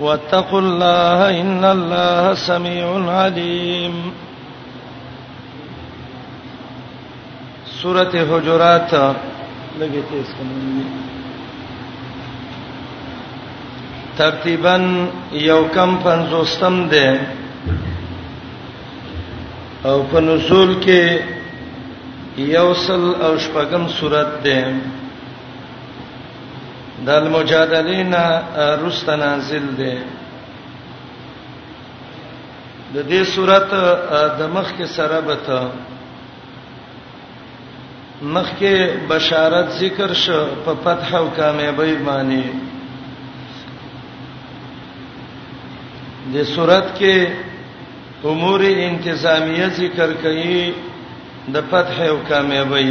واتقوا الله ان الله سميع عليم سوره حجرات لګي تیز کومې ترتیبا یو کم 50م ده او په نزول کې یوصل او شپږم سورته ده د المجادلین رست نازل دی د دې صورت د مخ کې سره بته مخ کې بشارت ذکر شو په فتح او کامیابی باندې د صورت کې امور انتظامیه ذکر کړي د فتح او کامیابی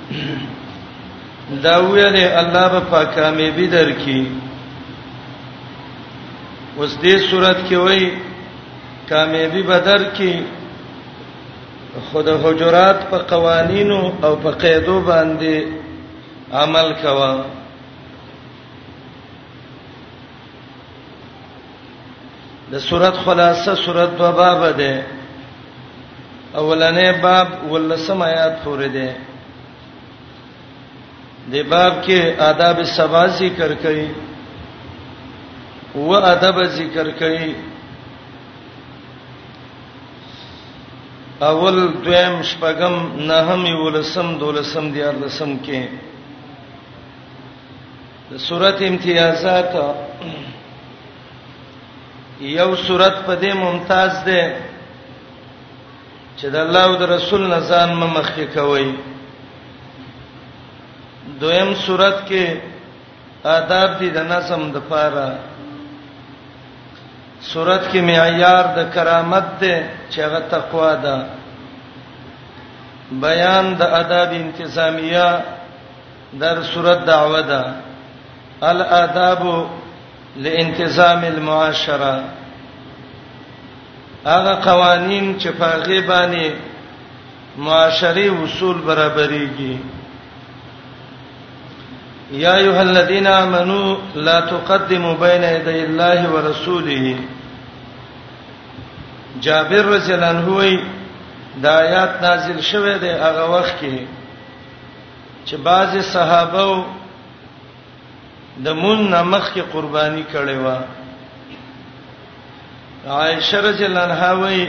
دا ویلې الله به پاکامې به درکې اوس دې صورت کې وای کامیابی بدر کې خود حجرات په قوانینو او په قیدو باندې عمل کوا د سورۃ خلاصه سورۃ دو باب ده اولنې باب ولسم آیات پورې ده د باب کې آداب سبا ذکر کړي و ادب ذکر کړي اول دویم شپږم نهم ولسم دولسم دیار لسم کې د سورته امتیازات یو سورت په دې ممتاز ده چې د الله او د رسول نزان مخکې کوي دویم سورت کې آداب دي د نظم د پاره سورت کې معیار د کرامت ده چې هغه تقوا ده بیان د آداب انتظامیه در صورت دعوه ده الاداب لانتظام المعاشره هغه قوانین چې په غیبانی معاشري اصول برابرېږي یا ایه الذین آمنو لا تقدموا بین یدی الله ورسوله جابر رضی الله عنه وی دا آیات نازل شوه دی هغه وخت کې چې بعضې صحابه د مون نمخ کې قرباني کړې و عائشه رضی الله عنها وایي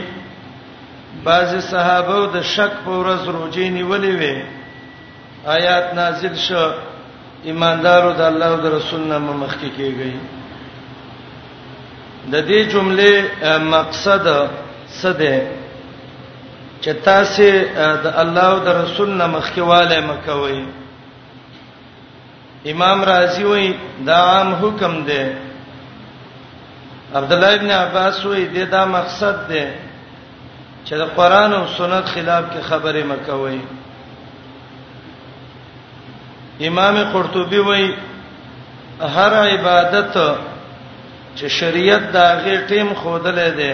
بعضې صحابه د شک په ورځ روزي نیولې وې آیات نازل شو ایماندارو د الله او د رسول نه مخ کې کېږي د دې جملې مقصد څه دی چې تاسو د الله او د رسول نه مخکواله مکوي امام رازی وای دا عام حکم دی عبد الله ابن عباس وای د دا مقصد دی چې د قران او سنت خلاف کې خبره مکوي امام قرطبي وای هر عبادت چې شریعت دا غي ټیم خودلې ده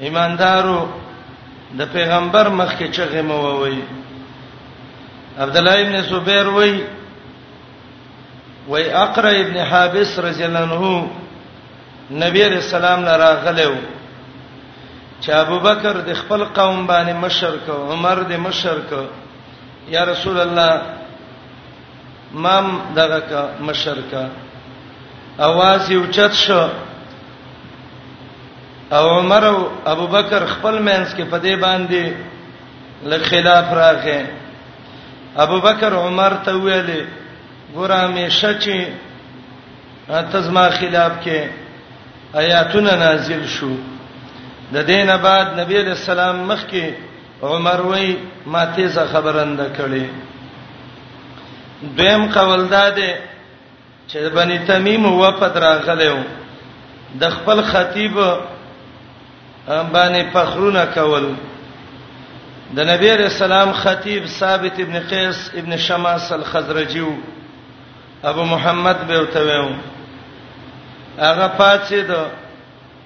ایماندارو د پیغمبر مخ کې چغه مو ووي عبد الله ابن زبیر وای وای اقرا ابن حابس رضی الله عنه نبی رسول الله لراغلو چې ابوبکر د خپل قوم باندې مشر کو عمر د مشر کو یا رسول الله مام دغه کا مشر کا اواز یو چت شو او عمر او ابوبکر خپل مینس کې په دې باندې له خلاف راغې ابوبکر عمر ته ویلې ګورامې شچې تزما خلاف کې آیاتونه نازل شو د دینه بعد نبی رسول الله مخ کې عمر وای ما تیزه خبرند کړي دویم قول دا دی چې بنی تمیم و پدراغلو د خپل خطیب باندې فخرونه کول د نبی رسول الله خطیب ثابت ابن قیس ابن شماس الخزرجیو ابو محمد به وتویو هغه پاتې دو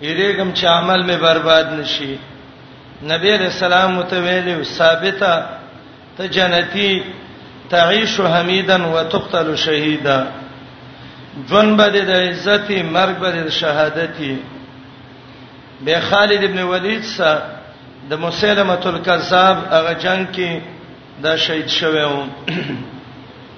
یریګم چې عمل می برباد نشي نبی رسول الله ته ویلو ثابته ته جنتی تعيش حمیدا وتقتل شهیدا جون به د عزت مرګ به د شهادتي به خالد ابن ولید سره د مسلمه الکذاب هغه جنگ کې دا شهید شوی و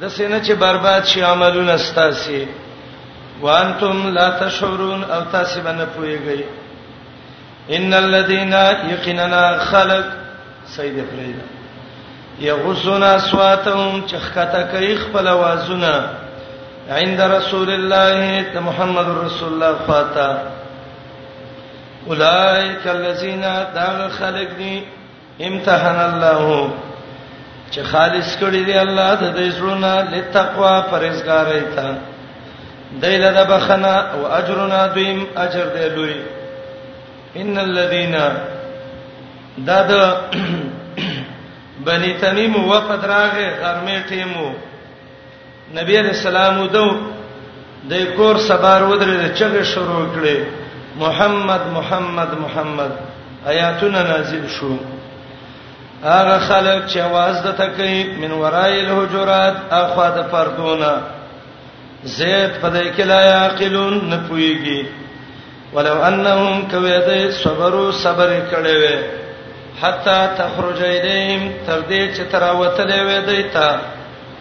د سینه چې برباد شي عملونه ستاسي وانتم لا تشعرون او تاسو باندې پويږئ ان الذين يقيننا خلق سيد فريدا يغسون اصواتهم چخکته کوي خپل وازونه عند رسول الله ته محمد رسول الله فاتا اولائک الذين داغ خلق دي امتحان الله چې خالص کړی دی الله د دې زړونه لتقوا پرېزګارې تا دایله د بخنا او اجرنا دویم اجر دی لوی ان الذين دا د بني تمیم وفد راغه غرمه ټیمو نبی علیہ السلام ودو د کور سبار ودرې د چغې شروع کړي محمد محمد محمد آیاتونه نازل شو هغه خلک چې आवाज د تکي من ورای الحجرات اخوا د پردونه زید په دې کې لا یاقلون نه پويږي ولو انهم کویته صبرو صبر کړي وي حتا تخرج الیهم تر دې چې تراوتلې وي دیتا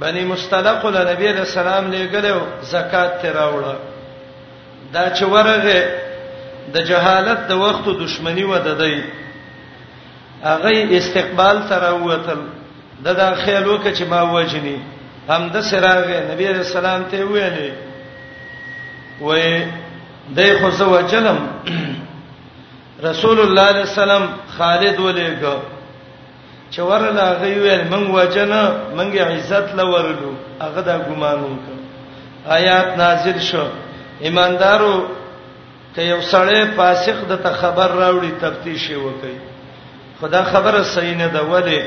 بني مستلق له نبی علیہ السلام لګلو زکات ته راوړه دا چې ورغه د جهالت د وخت دښمنی و ددی هغه استقبال تر وتل د دا خیالو کې چې ما وجنی هم د سراغه نبی علیہ السلام ته ویلې وې د خو زو وجلم رسول الله صلی الله علیه وسلم خالد ولېګو چې ورله هغه ویل من وجنه منګه عزت لورلو هغه دا ګمان وکړ آیات نازل شو ایماندارو که یو سړی فاسق د ته خبر راوړي تفتیش وکړي خدا خبره صحیح نه ده ولی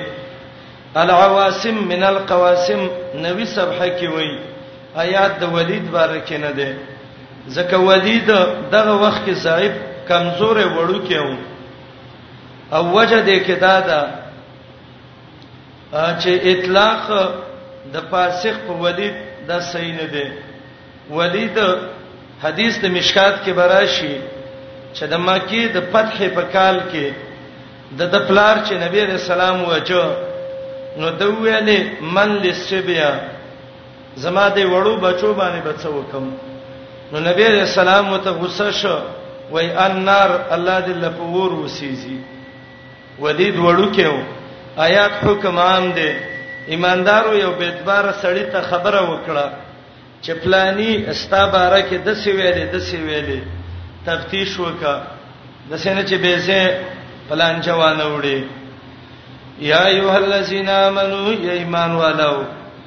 العواسم من القواسم نوی صفحه کې وای آیات د ولید باره کې نه ده ځکه ولید دغه وخت کې صاحب کمزور وړو کې و او وجه دې کې دا ده چې اطلاق د فاسق په ولید دا صحیح نه دی ولید حدیث د مشکات کې براشي چې د مکی د فتح په کال کې د د پلار چې نبی رسول الله وجو نو دوی من لسبیا زما دې وړو بچو باندې بچو وکم نو نبی علیہ السلام ته غوسه شو وای النار الله دې لپور وسیږي ولید وړو کېو آیات حکم عام دی ایماندارو یو بیتبار سړی ته خبره وکړه چې پلانی استاباره کې د سی ویلې د سی ویلې تفتیش وکړه د سینې چې به سه پلان جوانه وړي یا ایه الذین آمنو ایمان والو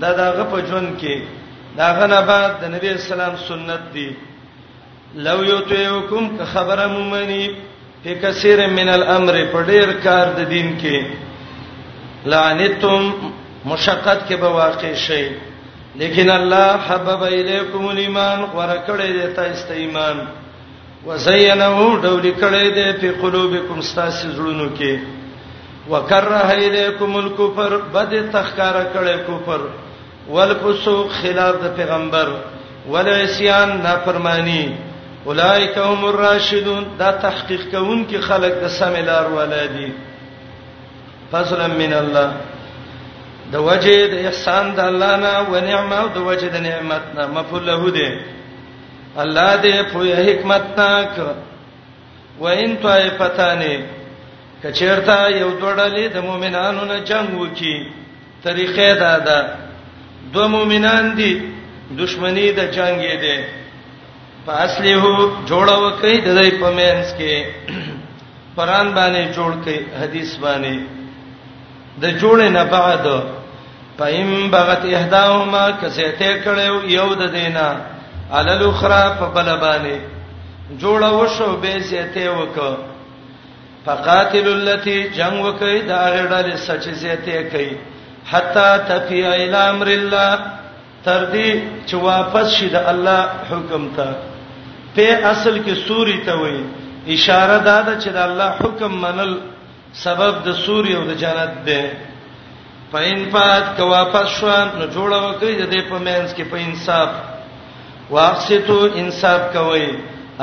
دا داغه په جون کې داغه نه بعد د نبی اسلام سنت دی لو یوتیوکم که خبره مومنی په کثیر من الامر په ډیر کار د دین کې لعنتم مشقت کې به واقع شي لیکن الله حبب الیکم الايمان ورکړې دې تاسو ایمان وزینه ډول کړي دې په قلوبکم ستاسو زړونو کې وکره الیکم الکفر بد تخکار کړي کفر ولفسو خلاف د پیغمبر ولعصیان نافرمانی اولایک هم الراشدون دا تحقیق کوون کې خلق د سمیلار ولادي فضلا من الله د وجه د احسان د الله نه و نعمت او د وجه د نعمت نه مفعول له دې الله دې په حکمت ناک وین طائفتانه کچیرتا یو دوړلې د مؤمنانو نه جنگ وکي طریقې دا ده دو مؤمنان دي دشمنی د جنگې دي فاصله جوړو کوي د دې پمنس کې پران باندې جوړ کوي حدیث باندې د جوړې نه بعد پایم بغت احداهما کسیته کړو یو د دینا علل اخرى په بل باندې جوړه وشو به سیته وک فقاتل التي جنگ وکي دا غړل سچ سیته کوي حتا تفی الى امر الله تر دې چې واپس شي د الله حکم ته په اصل کې سوري ته وایي اشاره دا ده چې د الله حکم منل سبب د سوري او د جنت دی پاین پات کو واپس شو نو جوړه وکړي د دې په مینس کې په انصاف واقصتو انصاف کوي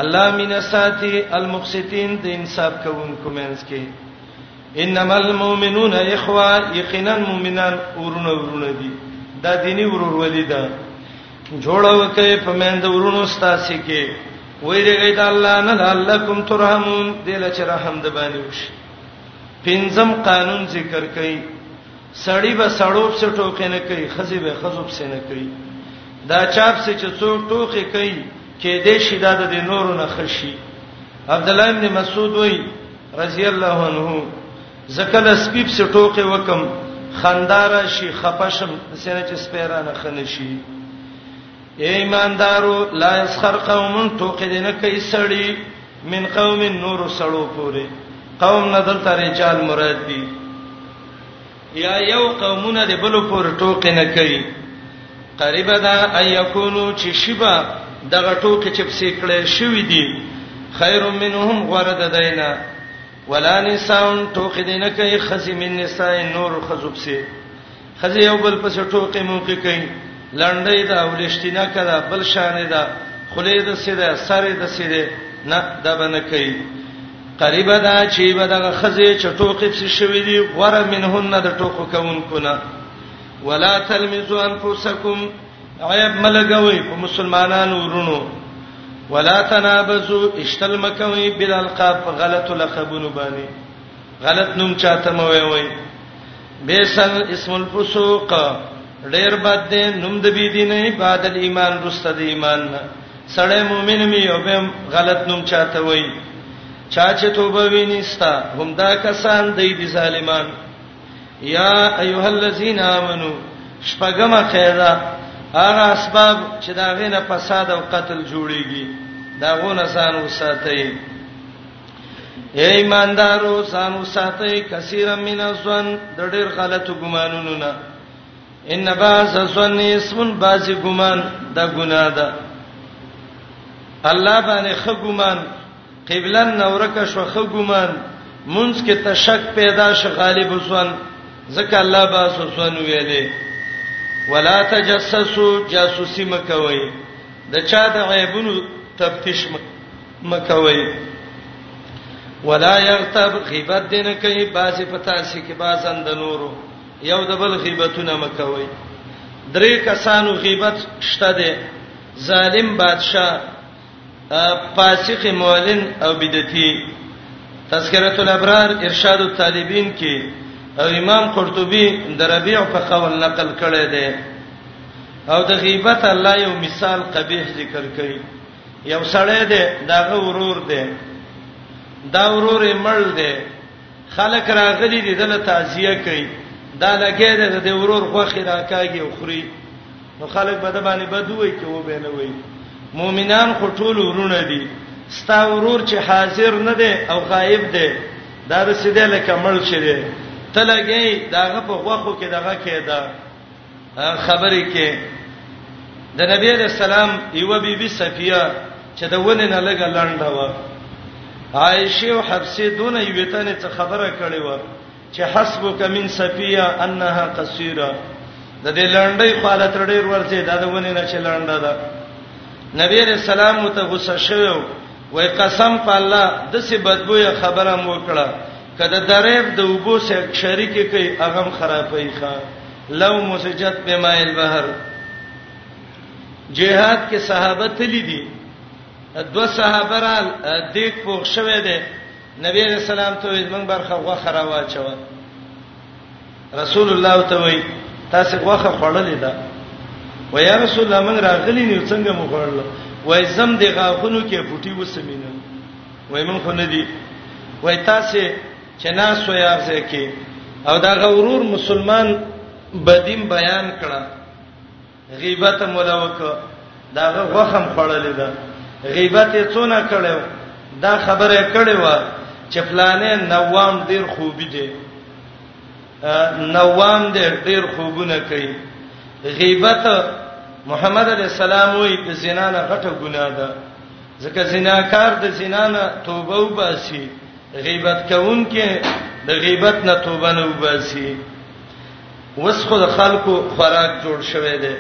الله مین ساتي المقسطين د انصاف کوونکو مینس کې انما المؤمنون اخوه یقینا مؤمنان ورونه ورونه دي دا دیني ورور ولید جوړه وکي په مند ورونو ستاسو کې ویریږي د الله نه لعلکم ترحمون دله چې رحم د باندې وشي پنځم قانون ذکر کړي سړی به سړوب څخه ټوکې نه کوي خزي به خزوب څخه نه کوي دا چاپ څخه چې څوک ټوکې کوي کې دې شیدا د نورو نه خشي عبد الله ابن مسعود وای رضی الله عنه زکه له سپیب سټوکه وکم خندار شي خپشم سره چې سپیرانه خنه شي اے ایماندارو لا اسخر قوم ټوکې دې نه کوي سړی من قوم نور سړو پورې قوم نه دلته رجال مراد دي یا یو قومونه دې بل پورې ټوکې نه کوي قریب دا ايکونو چې شبا دغه ټوکې چې پسې کړې شوې دي خیر منهم غره د دینه ولا نساء ټوخې دې نه کوي خزي من نساء نور خزوب سي خزي یو بل پس ټوکې موکې کوي لنډې دا ولشتینه کړه بل شانې دا خلې د سیده سره د سیده نه دا بنه کوي قریب دا چې به دغه خزي چټوکې څه شوې دي غره منهن د ټوکو کوونکو نه ولا تلمزوا انفسکم عیب ملګوي په مسلمانانو ورونو ولا تنابزو اشتل مکوي بل القاب په غلط لقبونو باندې غلط نوم چاته مو وي وي بیسل اسم الفسوق ډیر بد دی نوم د بی دین نه بعد ایمان رسته د ایمان نه سړی مؤمن می یو به غلط نوم چاته وای چا چې توبه وینيستا همدا کسان دی دي ظالمان یا ایها الذین آمنو شپګمه قاعده هغه اسباب چې دا غینه فساد او قتل جوړیږي دا غونه سان وساتئ اے ایماندارو سان وساتئ کثیر من الظن د ډېر غلط ګمانونو نه ان باز سن اسمن باز ګمان دا ګناه ده الله باندې خ ګمان قبله نورک شوخه ګمان منځ کې تشک پیدا ش غالب وسون ځکه الله با سوسن ویلې ولا تجسسوا جاسوسي مکوي د چا د عیبونو تفتیش مکوي ولا یغتب غیبت دین کوي باسي پتا سي کې باسن د نورو یو د بل غیبتونه مکوي درې کسانو غیبت شته دي ظالم بادشاه فاسق معلن او بدعتي تذکرۃ الابرار ارشاد الطالبین کې او امام قرطبي د ربيع په قول نقل کړی دی او د غیبت الله یو مثال قبیح ذکر کړي یو سړی دی داغه ورور دی دا ورور یې مړ دی خلک راغلي دي دله تعزیه کوي دا لګې ده د ورور خوخي راکاږي او خوري نو خلک به د باندې بدوي کې و به نه وي مؤمنان خو ټول ورونه دي ستا ورور چې حاضر نه دی او غایب دی دا رسیدل کمل شي دی تلګي داغه په غوخو کې دغه کېده خبرې کې د نبی علیہ السلام یو بیبي صفیه چې د ونې نه لګه لنډه و عائشه او حفصه دونه یو تنه څه خبره کړې و چې حسبک من صفیه انها قصیره د دې لنډۍ خاله تر ډیر ورته دا د ونې نه چې لنډه ده نبی علیہ السلام ته غوسه شوو وای قسم په الله د څه بدبوې خبره مو کړه که د دریب د اوبو سره شریک کوي هغه هم خرابوي ښا لو مسجد بما البحر جهاد کې صحابه تللی دي دو صحابه را دیک پوښ شوه دي نبی رسول الله ته زمنګ برخه غو خراوا چوا رسول الله ته وای تاسو غوخه خړلې ده و یا رسول الله موږ راغلی نیو څنګه مو خړل وای زم د غاخونو کې پټي وسمینم وای مونږ خو نه دي وای تاسو چې ناس وای هغه کې او دا غورور مسلمان بدیم بیان کړه غیبت مولا وک دا غوخم خړلې ده غیبت یې څونه کړو دا خبره کړې و چې فلانه نوام ډیر خوبي دی نوام دې ډیر خوبونه کوي غیبت محمد علی السلام وی د زنا نه غټه ګناه ده ځکه زناکار د زنا نه توبه وباسي غیبت کوونکې د غیبت نه توبه نه وباسي وس خو د خلکو خوراک جوړ شوی دی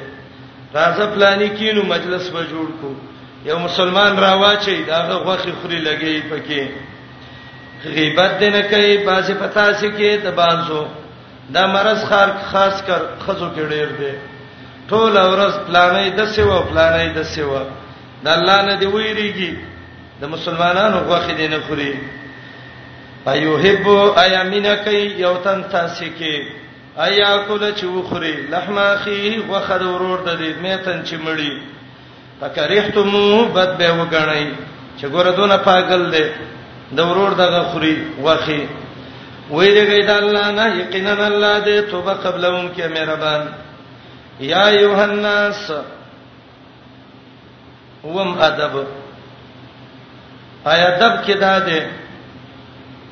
راځه پلاني کینو مجلس به جوړ کو یو مسلمان راواچي داغه غوخي خوري لګي پکې غیبت دې نه کوي باسي پتا سي کې د بانسو دا مرز خار خاص کر خزو کې ډیر دی ټول ورځ پلانې د سیو پلانې د سیو د الله نه دی ویریږي د مسلمانانو غوخه دینه خوري ايوهب ايامنا کوي یو تن تاسو کې ایا کول چې وخوري لحم اخي غوخه د ورور د دې میتن چې مړی فکرهتم بد به وګڼي چې ګوره دونه پاگل دی د ورور دغه خوري واخي ویریږي د الله نه یقینا الله دې توبه قبلون کې مهربان یا ایوهناس وم ادب آیا ادب کې دا ده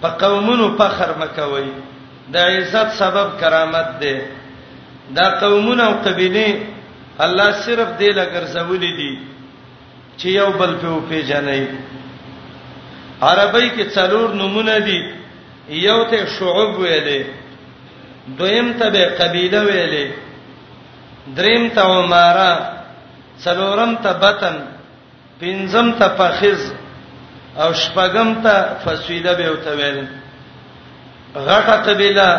په قومونو فخر مکوي د عزت سبب کرامت ده دا قومونه او قبيله الله صرف دې لګر زولې دي چې یو بل په پیژنې عربی کې څلور نمونه دي یو ته شعوب ویلې دویم ته به قبيله ویلې دریم ته عماره څلورم ته بطن پنځم ته فخذ او شپږم ته فسویده به وته ویل غټه قبيله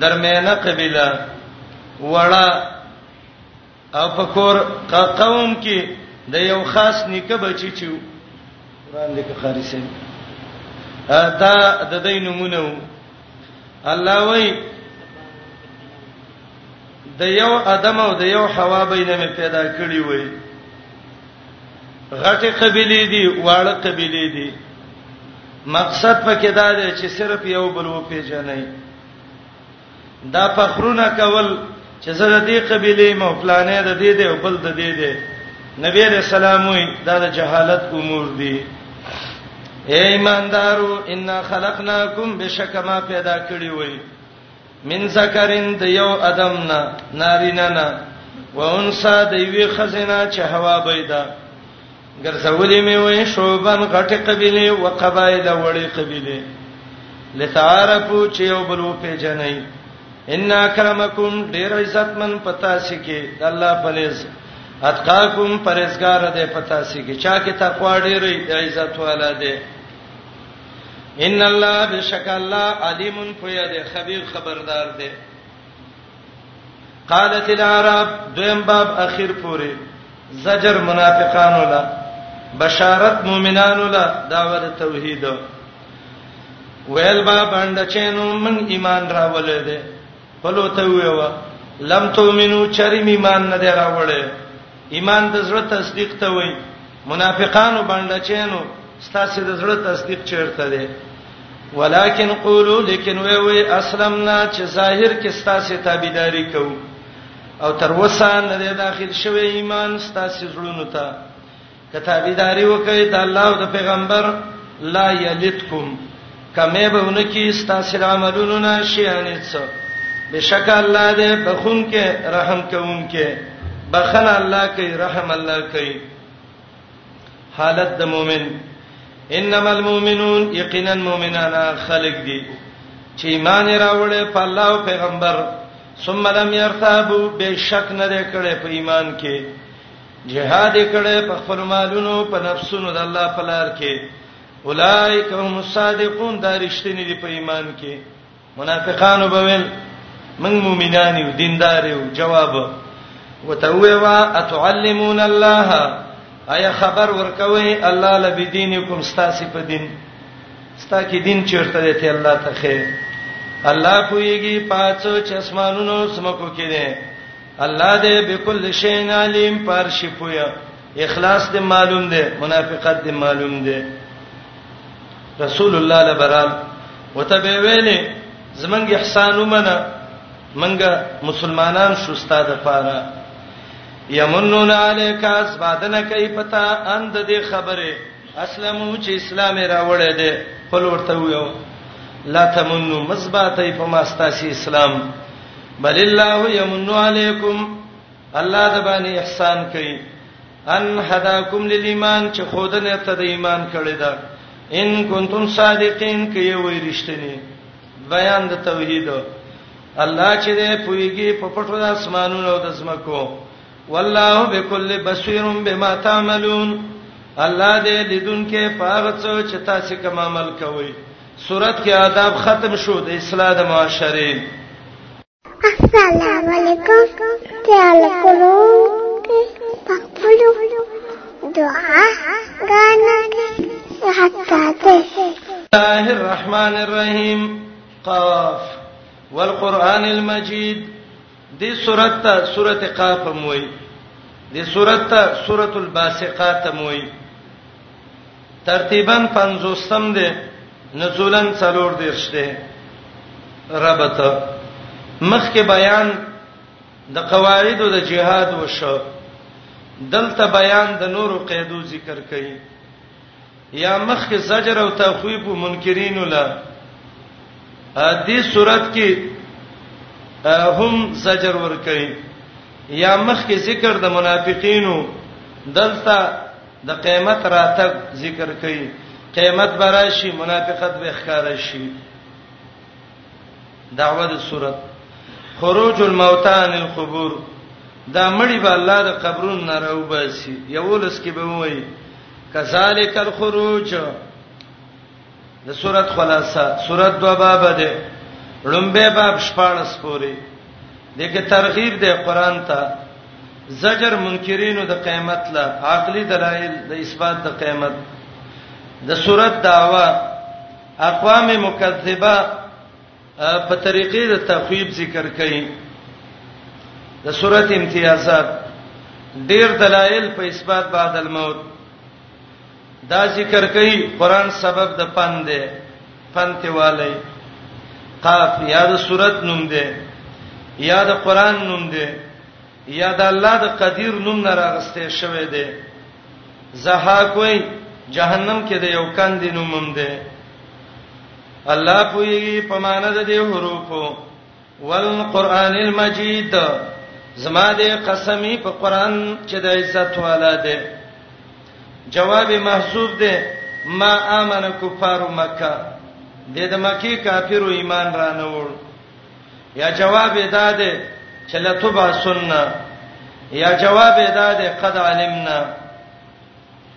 درمیانه قبيله وړه او په کور قوم کې د یو خاص نیکه بچی چې وړاندې کې خاري سي دا د دې نمونه الله وایي د یو ادم او د یو حوا بینه مې پیدا کړی وای غټه قبيله دي واړه قبيله دي مقصد پکې دا دی چې صرف یو بل و پیژنې دا فخرونه کول چې زه د دې قبيله مو فلانې د دې دې او بل د دې دې نبی رسول الله دا د جهالت امور دي اے ایماندارو ان خلقناکم بشکما پیدا کړی وای من ذکرین د یو ادم نه نارینه نه و انسا د یوې خزینه چې هوا بيدا ګرځولې مې وې شوبن غټه قبيله او قبایل وړې قبيله لتعارفو چې یو بل په جنای ان اکرمکم ډیر عزتمن پتا سي کې د الله پلیز اتقاکم پرهیزګار دې پتا سي کې چا کې تقوا ډیرې عزت والا دې ان الله بشک الله علیم فیاد خبیر خبردار دی قالت العرب دویم باب اخیر پوری زجر منافقان ولا بشارت مؤمنان ولا دعوت توحید ویل با باندې چینو من ایمان راولې ده په لوته ویوا لم تؤمنو چریم ایمان نه دی راوړی ایمان د زړه تصدیق ته وایي منافقانو باندې چینو ستاسو د زړه تصدیق چیرته دی ولکن قولو لیکن وی وی اسلمنا چې ظاهر کې ستاسو تابعداري کوو او تر وسه نه داخل شوی ایمان ستاسو زړونو ته کتابیداری وکړئ د الله او د پیغمبر لا یلتکم کمه به ونکی ستاسو عملونو نه شي اني څه بشک الله دې بخون کې رحم کوونکې بخنه الله کوي رحم الله کوي حالت د مؤمن انما المؤمنون یقینا مؤمنان خلق دي چې ایمان راوړې په الله او پیغمبر ثم لم يرتابوا بشک نه کړي په ایمان کې جهاد کړي په خپل مالونو په نفسونو د الله په لار کې اولائک هم الصادقون دا رښتینی دی په ایمان کې منافقانو به ویل من مؤمنان یو دیندار یو جواب وتووا اتعلمون الله ایا خبر ورکوي الله لبی دینکم ستاسو په دین ستا کې دین چیرته دی ته الله ته خیر الله کویږي پاتو چې اسمانونو سمکو کې دی الله دې بكل شی علیم پارشي پویا اخلاص دې معلوم دی منافقت دې معلوم دی رسول الله لبرال وته به ویلې زمنګ احسان ومنه منګه مسلمانان شو ستاده پاره یمنون علیک اسبادنه کوي پتا اند دې خبره اسلمو چې اسلام راوړې دې خپل ورته ویو لا تمنو مزباتې په ماستاسي اسلام بل الله یمنو علیکم الله د باندې احسان کوي ان هداکم للایمان چې خودنه ته د ایمان کړی دا ان کنتم صادقین کې وي رښتینی بیان د توحید الله چې دې پویږي په پټو د اسمانونو او د زمکو والله بكل بصير بما تعملون الله دې لیدونکې پاغه څو چې تاسو کوم عمل کوئ صورت کې آداب ختم شو د اصلاح د معاشره السلام علیکم تعال کولو کې پخپلو دعا غانا کې حتا ته الله الرحمن الرحیم قاف والقران المجید دې سورته ته سورته قاف موي دې سورته ته سورته الباسقات موي ترتیبا 50م دی نزولن څلور دیرش دی ربط مخکې بیان د قواعد د جهاد وشو دلته بیان د نورو قیدو ذکر کړي یا مخکې زجر او تخویب منکرین له دې صورت کې هم زجر ور کوي یا مخکې ذکر د منافقینو دلته د قیامت راتګ ذکر کوي قیامت براشي منافقت به ښکار شي دعوه د صورت خروج الموتى عن القبور دا مړی به الله د قبرونو نه راوباسي یولس کې به وایي کذالک الخروج د سورۃ خلاصہ سورۃ دو باب ده لومبه باب 14 پوری دغه ترغیب ده قران ته زجر منکرینو د قیامت لا عقلی دلایل د اثبات د قیامت د سورۃ داوا اقوام مکذبه په طریقې د تخویب ذکر کړي د سورۃ امتیازات ډیر دلایل په اثبات بعد الموت دا ذکر کوي قران سبب د پند ده پنته والی قاف یا د صورت نوم ده یا د قران نوم ده یا د الله د قدیر نوم نه راغسته شوی ده زها کوئی جهنم کې د یو کاندې نومم ده الله پوي په مان د دې حروفو والقران المجید زما دې قسمی په قران چې د عزت والا دی جواب محذوب دی ما امن کفار مکه د دې مکی کافرو ایمان رانه وړ یا جواب ادا دی چې لتبع سنت یا جواب ادا دی قد علمنا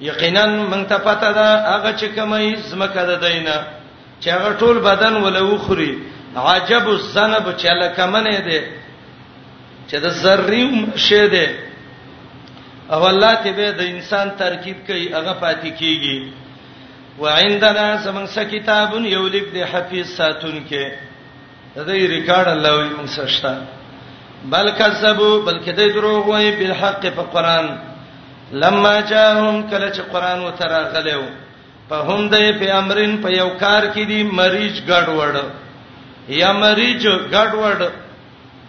یقینا مونږ ته پته ده هغه چې کومه زمکه ده دینه چې هغه ټول بدن ولو خوري عجب الذنب چې لکه منه ده چې د ذریم شه ده او الله ته به د انسان ترکیب کوي هغه پاتې کیږي وعندنا سمنګ س کتابون یو لیک د حفیظ ساتون کې د دې ریکارډ الله وي موږ سشتا بل کذبوا بلکې دې دروغ وایي په حق په قران لما جاءهم کله چې قران وتره غلېو په هم دې په امرین په یو کار کې دي مریض ګډوډ یا مریض ګډوډ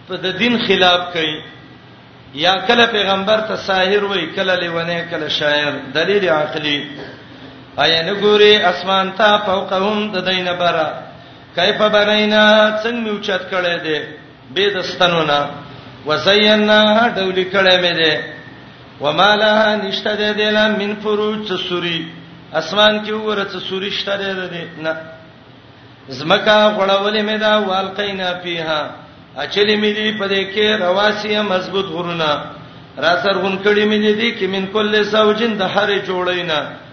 په د دین خلاف کوي یا کله پیغمبر ته ساحر وای کله لیونه کله شاعر دلیل عقلی ایا نګوري اسمان ته فوقهم د دینه برا کیف بنینا څنګه مې اوچت کړی دی به د ستنو نه وزینا ډول کړی مې دی وما لها نشته دی دلا من فروج څه سوري اسمان کې وره څه سوري شته دی نه زمکا غړولې مې دا والقینا فیها اچلې مې دی په دې کې رواسیه مضبوط غرونه را سرغون کړي مې دي کې من کل زوجین د هر جوړینا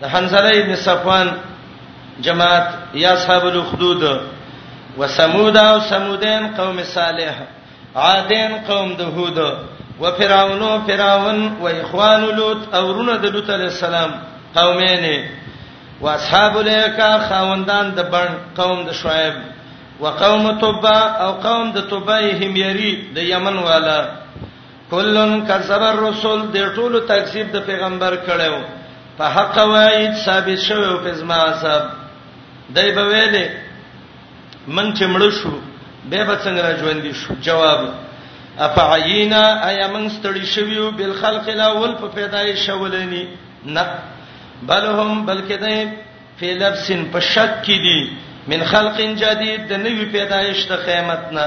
د حنزله ابن صفوان جماعت یا اصحاب الاخدود وثمود او ثمودین قوم صالح عادین قوم د هود و فرعون او فرعون و اخوان لوط او رونه د لوط علی السلام قومین و اصحاب الیکا خوندان د بن قوم د شعیب و قوم تبع او قوم د تبع همیری د یمن والا کلن کذب الرسل د ټولو تکذیب د پیغمبر کړو په حق وایید ثابت شوی او په زما عذاب دای په ویلې من چې مړ شو به به څنګه را ژوند شو جواب افعینا ایا من ستړي شویو بل خلق الاول په پیدایش شولنی نه بل هم بلکې دای په لبسن په شک کې دي من خلق جدید د نوې پیدایش ته قیامت نه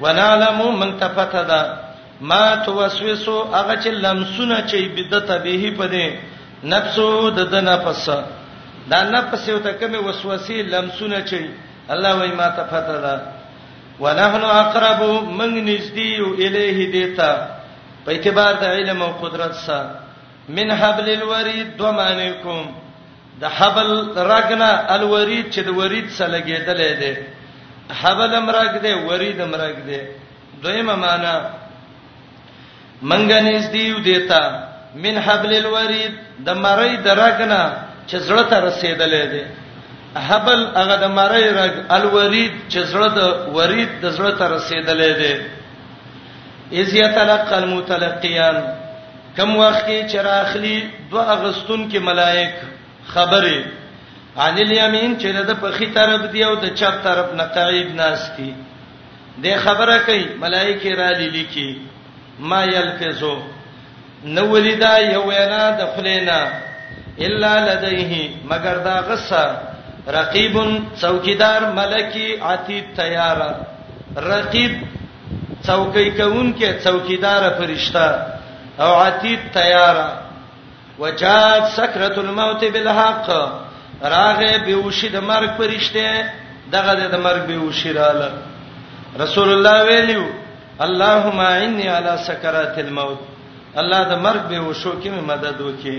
ونعلم من تفته ده ما توسوسو هغه چې لمسونه چې بدته به په دې نفسو د د نفس دا نفس یو ته کومه وسوسه لمسونه چې الله وای ما تفته ده ونحن اقرب من نزدی الیه دیتا په اعتبار د علم او قدرت سره من حبل الورید دومانکم د حبل رګنا الورید چې د ورید سره لګیدلې ده حبل مرګ ده ورید مرګ ده دویمه معنا منګنیز دیو دیتا من حبل الورید د مری د رګنا چې زړه ته رسیدلې ده حبل هغه د مری رګ الورید چې زړه د ورید د زړه ته رسیدلې ده اذ یتلقى المتلقیان کم وخت کې چراخلی دو اغستون کې ملائک خبره عن الیمین چې د پخی طرف دی او د چپ طرف نه قعید ناس کی د خبره کوي ملائکه را لیکي ما یلفظو نو ولیدا یو وینا د خلینا الا لدیه مگر دا غصه رقیب څوکیدار ملکی عتید تیار رقیب څوکۍ کوونکې، څوکیداره فرشته، او عتید، تیاره. وجاءت سکرة الموت بالحق راغې بیهوشي د مرګ فرشته دغه د مرګ بیهوشي رااله رسول الله ویلو اللهم اعني على سکرات الموت الله د مرګ بیهوشو کې مدد وکي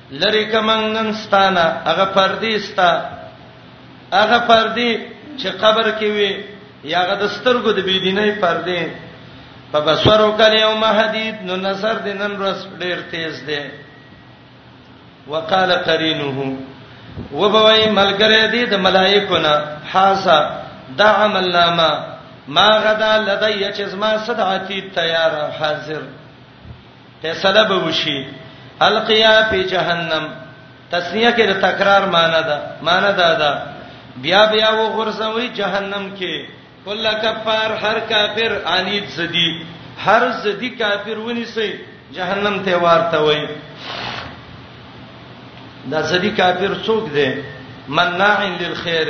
لری کمنګ نن ستانه هغه پردی ستا هغه پردی چې قبر کې وي یا غد سترګو د بيدینې پردی په بصرو کله یو مهدید نو نظر د نن ورځ ډیر تیز دی وقال قرینه وبوي ملګری دی د ملائکو نه حاسا دا عمل نامه ما غدا لدی چې زما صدعتی تیار حاضر فیصله به وشي القیا فی جهنم تسنیه کې د تکرار معنی ده معنی ده دا بیا بیا و غرزوي جهنم کې کله کفار هر کافر انید زدی هر زدی کافر ونی سي جهنم ته ورته وي دا زدی کافر څوک دی مناع للخير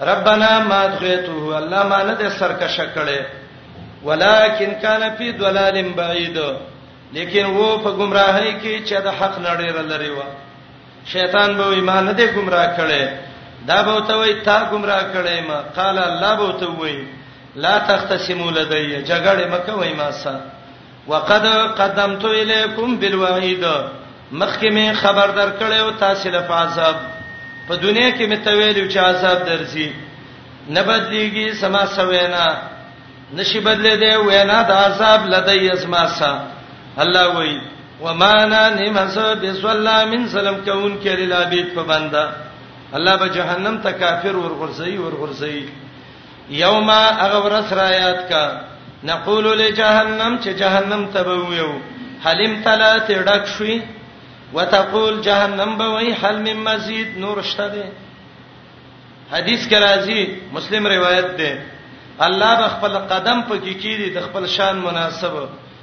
ربنا ما ادغیته الله ما نه د سرکشه کړي ولکن کان فی ضلال بعید لیکن وو په گمراهی کې چې د حق نړۍ لري و شیطان به ایمان نه دی گمراه کړي دا به ته وای تا گمراه کړي ما قال الله به ته وای لا تختصموا لدی جګړه مکه وای ما سره وقد قدمت الیکم بالوعید مخکې می خبر درکړی او تاسو له عذاب په دنیا کې می تویل چې عذاب درځي نه بدلیږي سما سوینا نشي بدلې دی وینا د عذاب لدی اسما سا الله وای ومانا نمس بسلا من سلام کون کې للابید په بندا الله به جهنم ته کافر ورغورځي ورغورځي یوم هغه ورځ را یاد کا نقول لجهنم چې جهنم ته به ویو حلم تلا ته ډک شوي وتقول جهنم به وی حل من مزید نور شته ده حدیث کې راځي مسلم روایت ده الله به خپل قدم پکې کیږي د خپل شان مناسب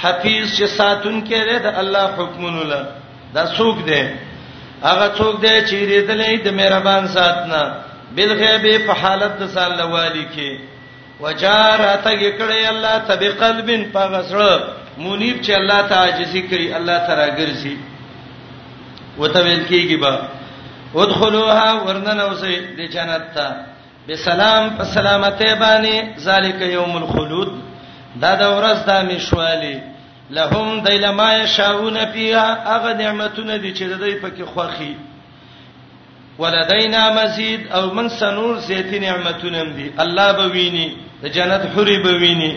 حفیظ چې ساتون کړي د الله حکمونو له دا څوک دی هغه څوک دی چې ریدلې د مهربان ساتنه بل غیب په حالت د سال لوالي کې وجارت یکړې الله تبي قلبن پغسړه منیب چې الله ته عاجزي کوي الله تعالی ګرځي وته ویل کیږي با ادخلوها ورننه اوسې د جنت ته بسلام په سلامته باندې ذالک یوم الخلود دا د ورځ د مشوالی لهم دیلما یشاؤون فیها هغه نعمتونه دي چې د دوی پکې خوخي ولدینا مزید او من سنور زیتی نعمتونه دي الله به ویني د جنت حوري به ویني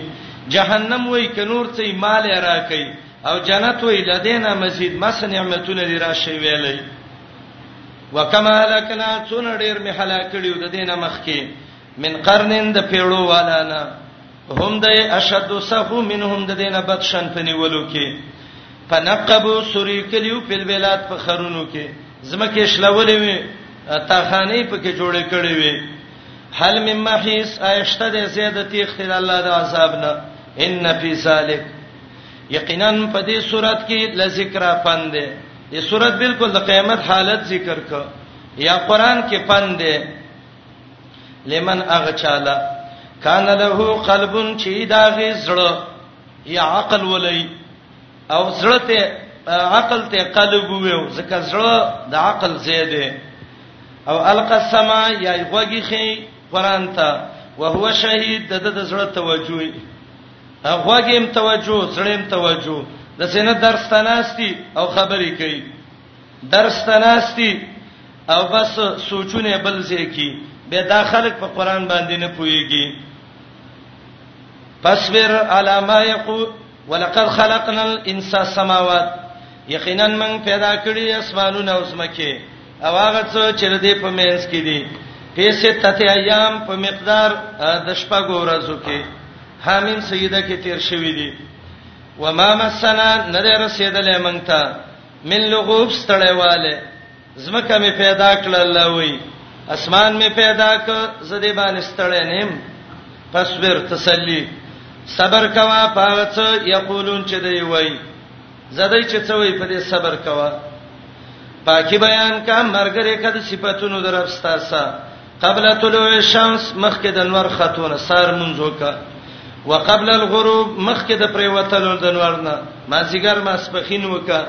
جهنم وای کنور څه مال راکې او جنت وای لدینا مزید مس نعمتونه دي راشي ویلې وکما هلکنا څونه ډیر می هلاک کړیو د دینه مخ کې من قرنن د پیړو والا نه هم د اشد سخو منهم د دینه بد شان پنیولو کې فنقبو سوری کلیو په بلاد په خرونو کې زمکه شلولې وي تاخانی په کې جوړې کړې وي حل مم محیس ایشته د زیادتی خدای الله د عذاب نه ان فی ذلک یقینا په دې صورت کې لذکر پند دې صورت بالکل د قیامت حالت ذکر ک یا قران کې پند دی لمن اغچالا کان له قلب چې دا غي زړه یا عقل ولای او زړه ته عقل ته قلب وو ځکه زړه د عقل زیاده او القى السما یا غوږی خي قران ته وهو شهید د د زړه توجه غوږیم توجه زړیم توجه د سینه درس تناستی او خبرې کوي درس تناستی او بس سوچونه بل ځای کی به دا خلک په قران باندې نه پويږي فاصبر على ما يقول ولقد خلقنا الانسان سماوات یقینا من پیدا کړی اسمانونه او زمکه او هغه څه چې د دې په مینس کې دي پیسې تته ایام په مقدار د شپه ګورځو کې حامیم سیده کې تیر شوې دي و ما مسنا نره رسیدلې مونږ ته من لغوب ستړیواله زمکه می پیدا کړل الله وی اسمان می پیدا ک زدی باندې ستړې نیم پس ور تسلی صبر کوا پاغت یقولون چې دی وای زده چې څه وي په دې صبر کوه پاکي بیان کا مرګره کده صفاتونو درپستاسا قبل طلوع الشمس مخکې د نور خاتون سار منځو کا وقبل الغروب مخکې د پریوتلو د نور نه ما زیګر ما سپخین وکا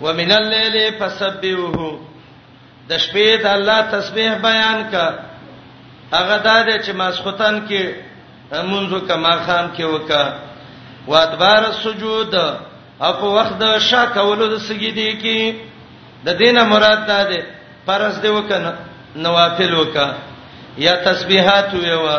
ومن الليل فسبحوه د شپې د الله تسبیح بیان ک هغه دا دی چې ماسختن کې منځو کما خام کې وکا وادبار السجود او په وخت د شا کولو د سجدي کې د دینه مراد دا دی پرز دی وکنه نوافل وکا یا تسبیحات ویوا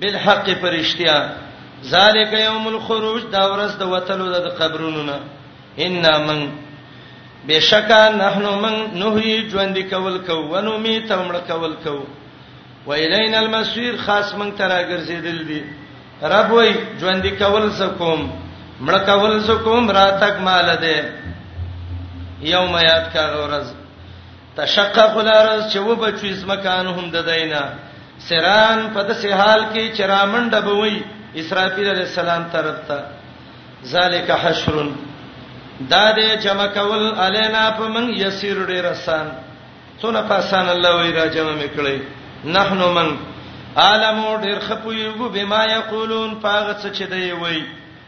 بالحق پرشتیا ذالک یوم الخروج دا ورځ د وتلو د قبرونو نه ان من بشکا نحنو من نهی ژوند کول کو ونو می تمړ کول کو ویلین المسیر خاص من ترا ګرځیدل دی رب وای ژوند کول زکوم مړ کول زکوم راتک مال ده یوم یاد کا ورځ تشقق الارض چې و بچوي زمکان هم د دینه سران په دسه حال کې چې رامنډ بوي اسرافیل علی السلام طرف ته ذالک حشر دا دې جمع کول علینا په من یسیر ډیر آسان څونه په آسان الله وی را جمع میکړي نحنو من عالمو ډیر خپویږو بما یقولون پاغه څه چې دی وی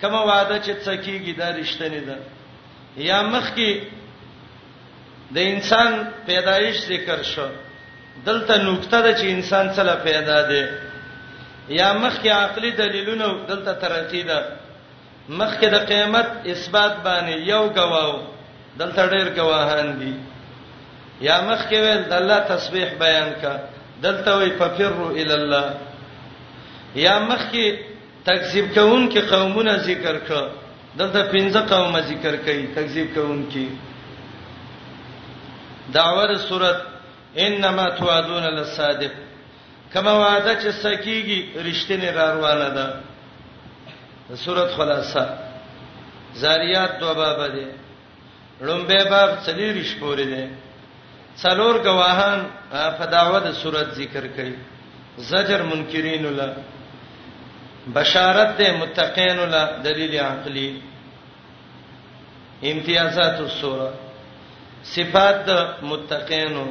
کومه وعده چې څه کیږي دا رښتینی ده یا مخکې د انسان پیدایش ذکر شو دلته نقطه ده چې انسان څله پیدا دی یا مخکې عقلي دلیلونه دلته ترقی ده مخکې د قیامت اثبات باندې یو گواو دلته ډېر گواهان دي یا مخکې ویل د الله تسبیح بیان کا دلته وی ففروا الی الله یا مخکې تکذیب کوونکي قومونه ذکر کړه دلته پنځه قومه ذکر کړي تکذیب کوونکي داور صورت انما توعدون للصادق کما وعده چې سکیږي رښتینی را روانه ده صورت خلاصہ زاریات دوبابه ده لومبه باب څلیریش پورې دی څلور گواهان په داوه د صورت ذکر کړي زجر منکرین له بشارت د متقین له دلیل عقلی امتیازات السوره صفات متقینو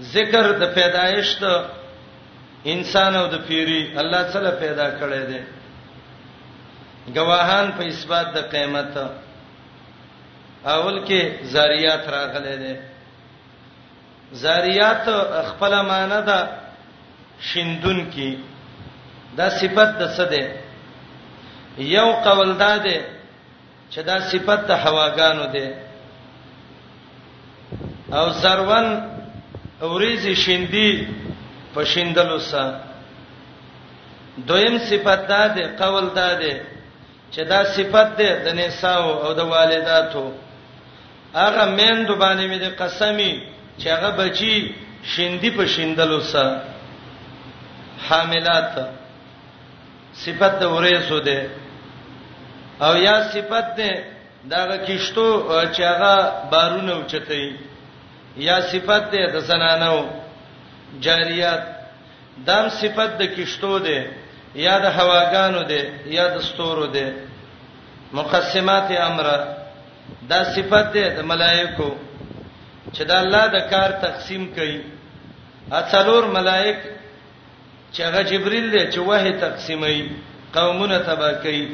ذکر د پیدایش د انسان او د پیری الله تعالی پیدا کړی دی گواهان په اثبات د قیامت اول کې زاریات راغلي دي زاریات خپل معنی ده شیندون کې دا صفت د څه ده یو قول ده چې دا صفت د هواګانو دی او زروان اوریزي شیندي په شیندلو سره دویم صفت دا دی قول دا دی چې دا صفت دی د نساو او د والداتو هغه مین د باندې مې د قسمی چې هغه بچي شیندي په شیندلو سره حاملات صفت د ورېسو ده او یا صفت ده داغه کیشتو چې هغه بارونه اوچتای یا صفت ده د زنانو جاریات دام صفت د کیشتو ده یا د هواګانو ده یا د ستورو ده مقسمات امر دا صفت ده د ملائکو چې د الله د کار تقسیم کوي اڅلور ملائک چې هغه جبريل دی چې وحي تقسیموي قومونه تبا کوي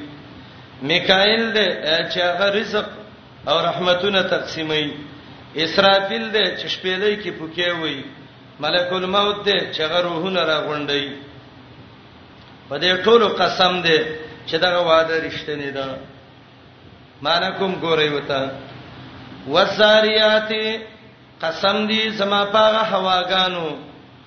میکائیل دی چې هغه رزق او رحمتونه تقسیموي اسرافیل دی چې شپېلې کې پوکې وي ملک الموت دی چې هغه روحونه راغونډي په دې ټولو قسم دی چې دا وعده رښتینی ده مانکم ګورې وتا وزاریات قسم دی زما پاغه هواګانو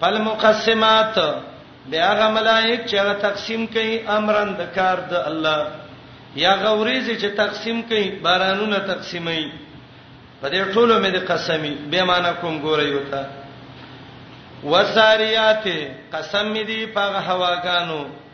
فالمقسمات بیا هغه ملائک چې هغه تقسیم کوي امرن د کار د الله یا غوریز چې تقسیم کوي بارانونه تقسیمي په دې ټولو مې د قسمی به معنا کوم ګورې وتا وساریات قسم دې په هواګانو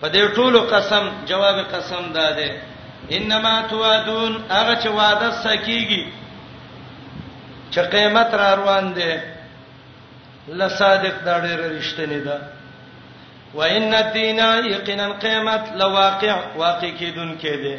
په دې ټولو قسم جواب قسم دا ده انما توعدون هغه چې وعده سکیږي چې قیامت را روان دي لصادق دا ډېر رښتینی ده وان الدین یقینا قیامت لواقع واقع کیدون کې ده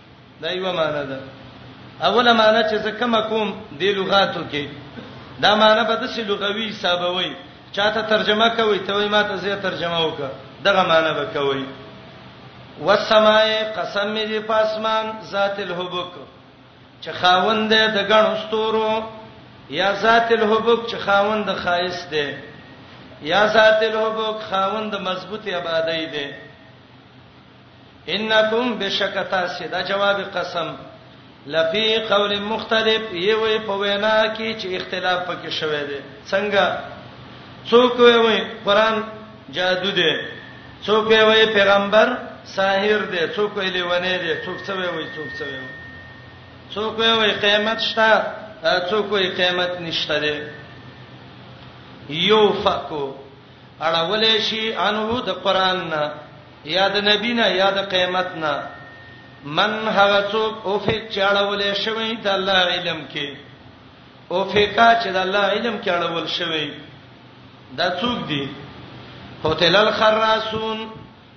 دا یو معنی ده اوله معنی چې زه کوم کوم د لغاتو کې دا معنی به د څه لغوي حسابوي چاته ترجمه کوي ته وای ما ته زه ترجمه وکړه دغه معنی به کوي والسماء قسم دې پاسمان ذات الحبک چې خاوند دې د غنو ستورو یا ذات الحبک چې خاوند د خایس دې یا ذات الحبک خاوند مضبوطی آبادی دې انکم بشک تاسو دا جواب قسم لفی قول مختلف یوې په وینا کې چې اختلاف پکې شوی دی څنګه څوک وایي قران جادو دی څوک وایي پیغمبر ساحر دی څوک وایي لیونه دی څوک څه وایي څوک څه وایي څوک وایي قیامت شته څوک وایي قیامت نشته دی یو فکو اړولې شي انو د قران نه یا د نبی نه یا د قیامت نه من هغه څوک او فیک چاړولې شوی د الله علم کې او فیکا چې د الله علم کې اړول شوی دا څوک دی قتل الخراسون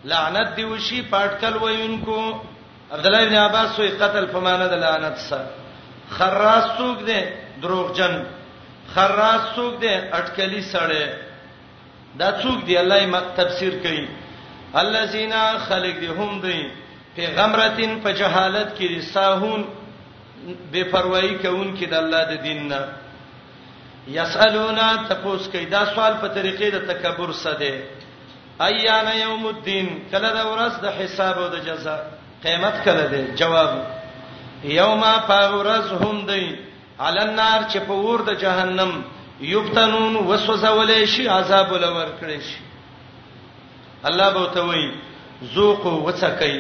لعنت دی وشي پټکل وینکو عبد الله بن عباس وی قتل په معنا د لعنت سره خراس څوک دی دروغجن خراس څوک دی اٹکلی سړی دا څوک دی الله یې تفسیر کوي الذين خلق دي هم دي په غمرتين په جهالت کې دي ساهون بے پروايي کوون کې د الله د دین نه یسالونا تپوس کوي دا سوال په طریقې د تکبر سره دی ایان یوم الدین کله دا ورځ د حساب او د جزاء قیامت کله دی جواب یوم فورز هم دی علی النار چې په اور د جهنم یفتنون وسوځول شي عذاب لور کړی شي الله به ته وایي ذوقوا وڅکئ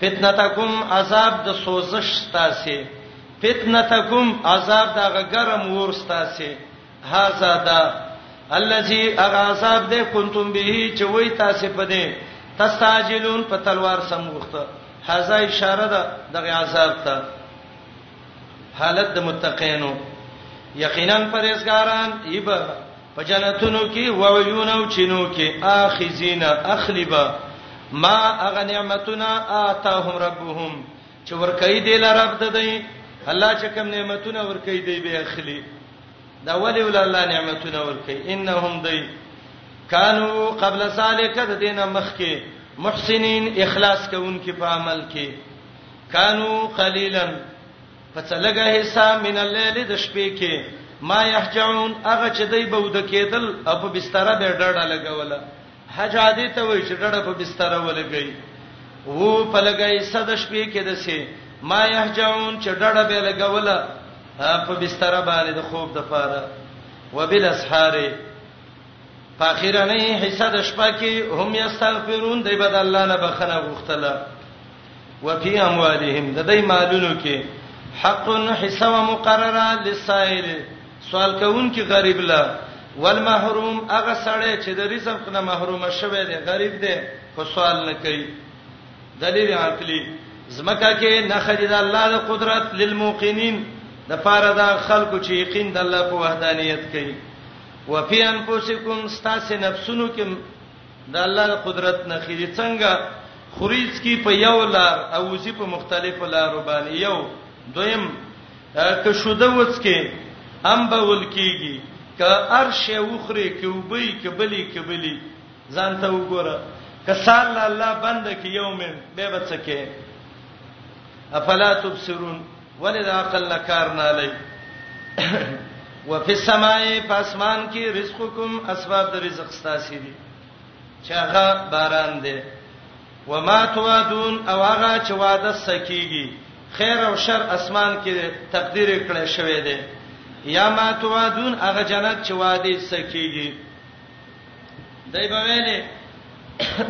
فتنتکم عذاب د سوزش تاسو فتنتکم عذاب د غرم ور تاسو هاذا دا الذي اغاصاب دې کنتم به چې وای تاسو په دې تستاجلون په تلوار سم وخته هاذا اشاره ده د عذاب ته حالت د متقینو یقینا پرهیزګاران یب په جنتونو کې وویونو چینو کې اخذینا اخلبا ما اغه نعمتنا آتاهم ربهم چې ورکې دی لرب د دی الله چې کوم نعمتونه ورکې دی به اخلي دا ولی ول الله نعمتونه ورکې انهم دی کانو قبل سالک د دینه مخکې محسنین اخلاص کوونکې په عمل کې کانو قلیلا فڅلګه حصہ من الليل د شپې کې ما يهجعون هغه چې دوی به ود کېدل او په بستر به ډډه لګوله حجا دې ته وای چې ډډه په بستر ولګي وو په لګي صد شپې کې دسه ما يهجعون چې ډډه به لګوله په بستر باندې د خوب د پاره وبل اسحار په اخیرنه حصہ د شپه کې هم یستغفرون دی بد الله نه بخنه غوښتله وفي اموالهم د دې مالونو کې حق حصہ مقرره للسائل سوال کوونکی غریب لا والمحروم هغه سړی چې د رزق نه محروم شوی دی غریب دی خو سوال نه کوي دلیل عقلی زمکه کې نه خرید الله د قدرت للموقنین د پاره دا خلکو چې یقین د الله په وحدانیت کوي وفي انفسکم استاس نفسونو کې د الله د قدرت نخې دي څنګه خوري څکي په یو لار او وزي په مختلفو لارو باندې یو دویم که شوده وڅکي هم به ولکیږي که ارشه وخري کې وبي کې بلی کې بلی ځان ته وګوره که سال الله بند کې یوم به بچکه افلا تبصرون ولې د عقل نه کار نه لای وفي السماء فاسمان کې رزقکم اسباب د رزق ستاسو دي چې هغه باران دی وما توعدون او هغه چې وعده سکیږي خیر او شر اسمان کې تقدیر کړی شوی دی یا ما توعدون هغه جنت چې وعده سکیږي دای په ویلې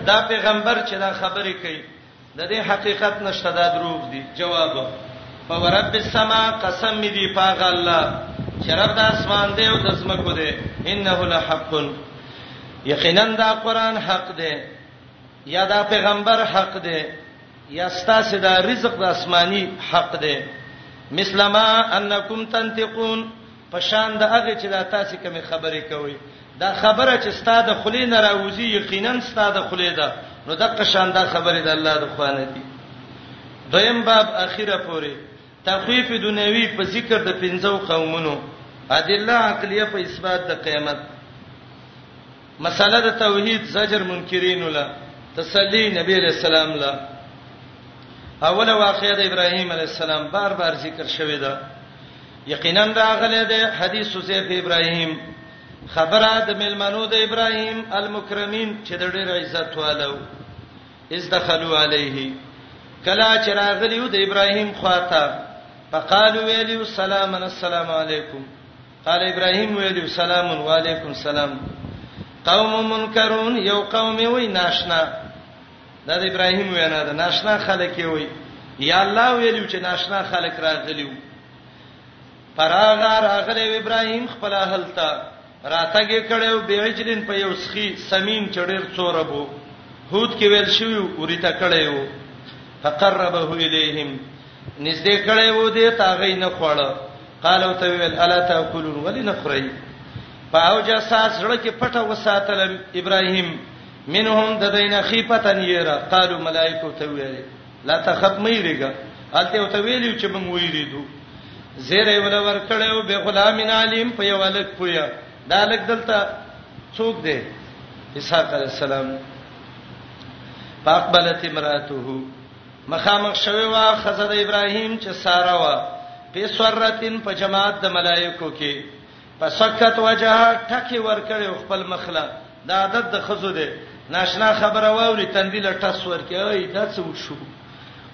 دا پیغمبر چې دا خبرې کوي د دې حقیقت نشته دا دروغ دي جواب فورب السما قسم می دی پاغه الله چې رب د اسمان دی او د زمکو دی انه لحق یقینا دا قران حق دی یا دا پیغمبر حق دی یا ستاسو دا رزق د اسماني حق دی مثلما انکم تنتقون په شان د هغه چې دا تاسو کوم خبرې کوي دا خبره چې ستاد خلی نه راوځي یقینا ستاد خلی ده نو د قشان دا خبره د الله د خوانه دي دویم باب اخیره پوری تخفیف دنیوی په ذکر د پنځو قومونو ادله عقلیه په اثبات د قیامت مساله د توحید زجر منکرین ولا تسلی نبی علیہ السلام لا اوله واقعه د ابراهیم علیه السلام بار بار ذکر شوې ده یقینا دا غلې ده حدیث سیف ابراهیم خبره د ملمنو د ابراهیم المکرمین چې د ډېر عزت والو از دخلوا علیه کلا چراغلیو د ابراهیم خواته فقالو ویلیو سلام السلام علیکم قال ابراهيم ویلو سلام علیکم سلام قوم منکرون یو قوم وی ناشنا دا د ابراهيم وینا ده ناشنا خلک وی یا الله ویلو چې ناشنا خلک راغلیو پراغه راغلی ابراهيم خپل هلتا راتګ کړو بیجلین په یو سخی سمین چړیر څوربو هوت کې ویل شو ورته کړو فقربه الیهم نږدې کړی وو دې تاغې نه خوړ قال او تویل الا تاکلون ولی نه خوري پاو جا ساس زړه کې پټه وساتل ابراهيم منهم د دینه خيفتن یرا قالو ملائکه تویل لا تخف مې ریګه الته او تویل چې موږ ویریدو زیره ولا ور کړو به غلام علیم په یو الک پویا دا الک دلته څوک دی اسحاق علی السلام فاقبلت امراته مخامخ شوی وا خزه د ابراهیم چې ساره وا په سورتین په جماعت د ملائکو کې پسکت وجهه ټکی ورکړي خپل مخله دا عادت د خزو ده ناشنا خبره ووري تندیل ټس ورکي ای دا څه وشو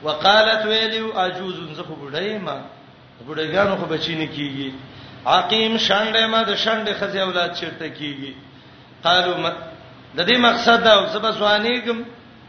وقالت ویلی عجوز زخه بډای ما بډایګانو خو بچی نه کیږي عقیم شانډه ما د شانډه خزه اولاد چیرته کیږي قالو د دې مقصد دا زبسوانیګم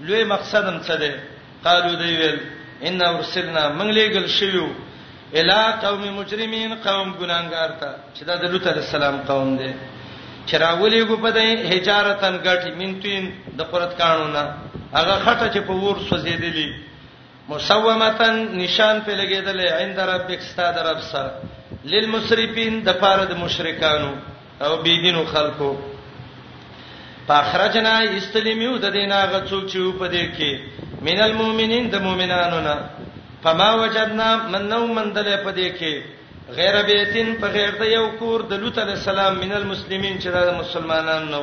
لوی مقصد هم څه دی قالو دی ویل ان ورسلنا من لګل شیو الا قوم مجرمین قوم ګناګار ته چې دا د لوط علی السلام قوم دی چې راولې کو په دې حجارتن غټي منتین د قرت قانونا هغه خټه چې په ور سوزیدلی مسومتن نشان په لګیدل عند ربک استاد رب سره للمسرفین د پاره د مشرکانو او بيدینو خلکو فاخرجنا استلمیو د دینا غڅو چې په دې کې من المؤمنین د مؤمنانو نه فما وجدنا من نو من دل په دې کې غیر بیتین په غیر د یو کور د لوط علی السلام من المسلمین چې د مسلمانانو نو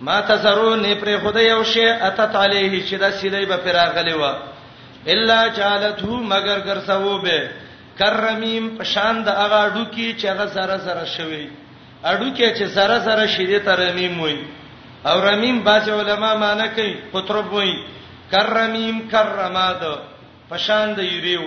ما تزرون پر خدای او شی اتت علیه چې دا سیلې به پر اغلی و الا جالته مگر ګرځاو به کرمیم پشان د هغه اډو کی چې هغه زره زره شوی اډو کی چې زره زره شیدې ترمیم وای او رمیم باج علما معنی کوي قطرب وای کرمیم کرماد پشان د یریو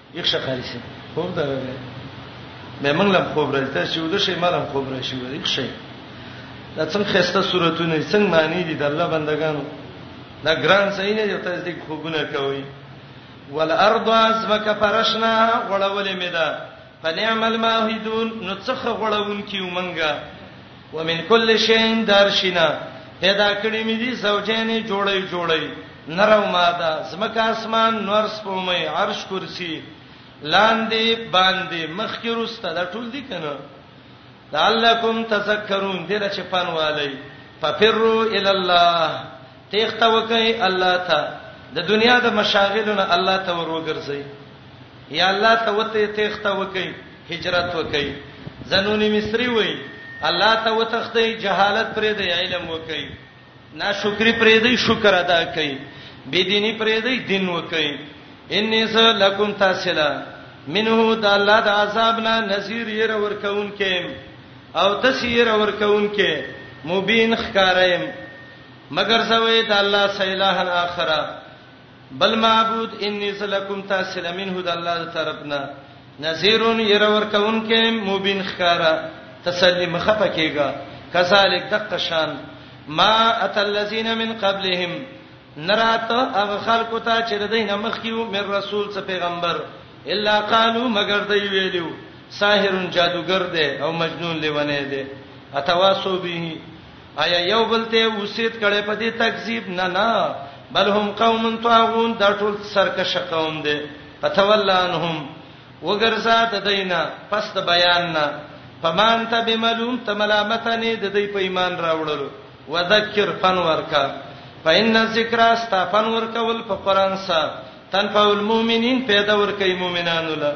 یک شه قاری صاحب خوب ته راغی مې موږ لم خوب راځي تاسو یو د شی مالم خوب راشي وایي یک شی دا څنګه خسته صورتونه څنګه معنی دي د الله بندگانو دا ګران صحیح نه دی تاسو دې خوبونه کوي والارض ازمک فرشنا غړولې مې ده فنعم الماهدون نو څخه غړون کیو منګه ومن کل شین دارشینا پیدا کړی مې دي زوجین جوړی جوړی نر او ماده زمکه اسمان نور سپومې عرش کرسی لاندې باندې مخ کې روسته دا ټول دي کنه لعلکم تذکرون دله چې پنوالي ففروا الى الله تیخت وکي الله ته د دنیا د مشاغلونو الله ته وروګرځي یا الله ته وته تیخت وکي هجرت وکړئ ذنوني مصري وایي الله ته وتښتئ جهالت پرېږدئ علم وکړئ ناشکري پرېږدئ شکر ادا کړئ بيديني پرېږدئ دین وکړئ انی ز لکم تاسلا منه د الله د عذاب نه نذیر یې رور کون کې او تسیر رور کون کې مبین خکارم مگر زوی د الله سیلاه الاخره بل معبود انی ذ لکم تاسل منه د الله د طرف نه نذیرون ير ور کون کې مبین خکارا تسلی مخه پکېګا کذالک دقه شان ما اتل الذین من قبلهم نرات هغه خلکو ته چې د دینه مخ کیو مې رسول څخه پیغمبر الا قالو مگر دی ویلو ساحر جادوګر دی او مجنون لیونه دی اتواسو به ایا یو بل ته وسید کړي په دې تکذیب نه نه بل هم قوم طاغون دا ټول سرکش قوم دي فتولانهم وګرځا د دینا پس د بیان نه فمان ته بملوم ته ملامت نه د دې په ایمان راوړلو وذکر فن ورکا فإن الذکر استفن ورکول په قران سره تنفع المؤمنین پیدا ورکې مؤمنانو له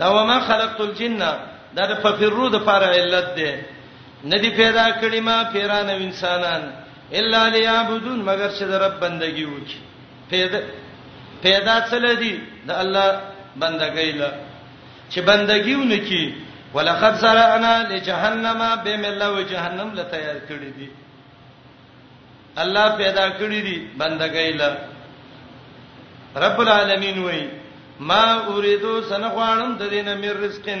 دا وما خلقت الجن دا د ففرو د فار علت ده ندی پیدا کړی ما پیران او انسانان الا ليعبدون مگر چې د رب بندگی وکي پیدا پیدا څل دی د الله بندګی له چې بندگی ونکي ولقد زرعنا لجهنم بملا وجهنم لتیار کړی دی الله پیدا کړی دی بندګی له رب العالمین وای ما اوریدو سنغوانم د دینه مې رزقن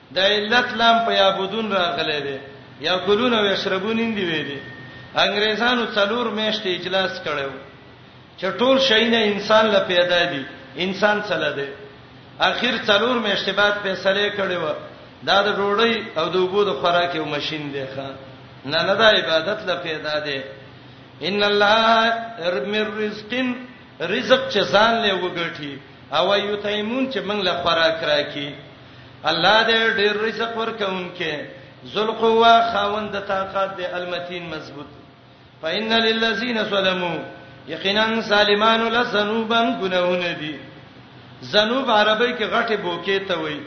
د علت لام په یعبدون راغلی دی، یاکلون او یشربون اندي وې دي. انګریزانو څلور میاشتې اجلاس کړی و چې ټول شیونه انسان له پیدا دي، انسان څه له دی؟ اخیر څلور میاشتې بعد فیصله کړې وه دا د ډوډۍ او د اوبو د خوراک یو ماشین دی ښا نه نه دا عبادت له پیدا دی ان الله من رزق رزق چې ځان له وګټي او یتیمون چې موږ له خوراک راکې الله دې ډېر رزق ورکونکي ذل قوا خاوند طاقت دې المتين مضبوط فإن للذين ظلموا یقینا سالمانو لسنوبن گناهونه دي زنوب عربی کې غټه بوکې ته وایي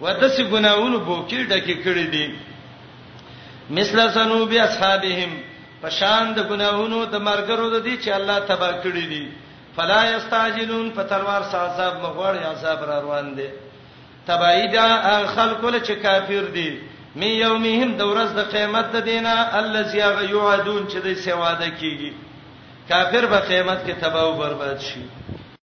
ودسې گناهونو بوکې ډکه کړې دي مثله سنوب اصحابهم پشان د گناهونو د مرګرو د دي چې الله تبا کړی دي فلا یستعجلون په تلوار سره عذاب مغواړي عذاب را روان دی تبعی دا خلق ول چې کافر دي می یومهم د ورځ د قیامت د دینه الذی یعدون چې د سواده کیږي کافر به قیامت کې تباہ او برباد شي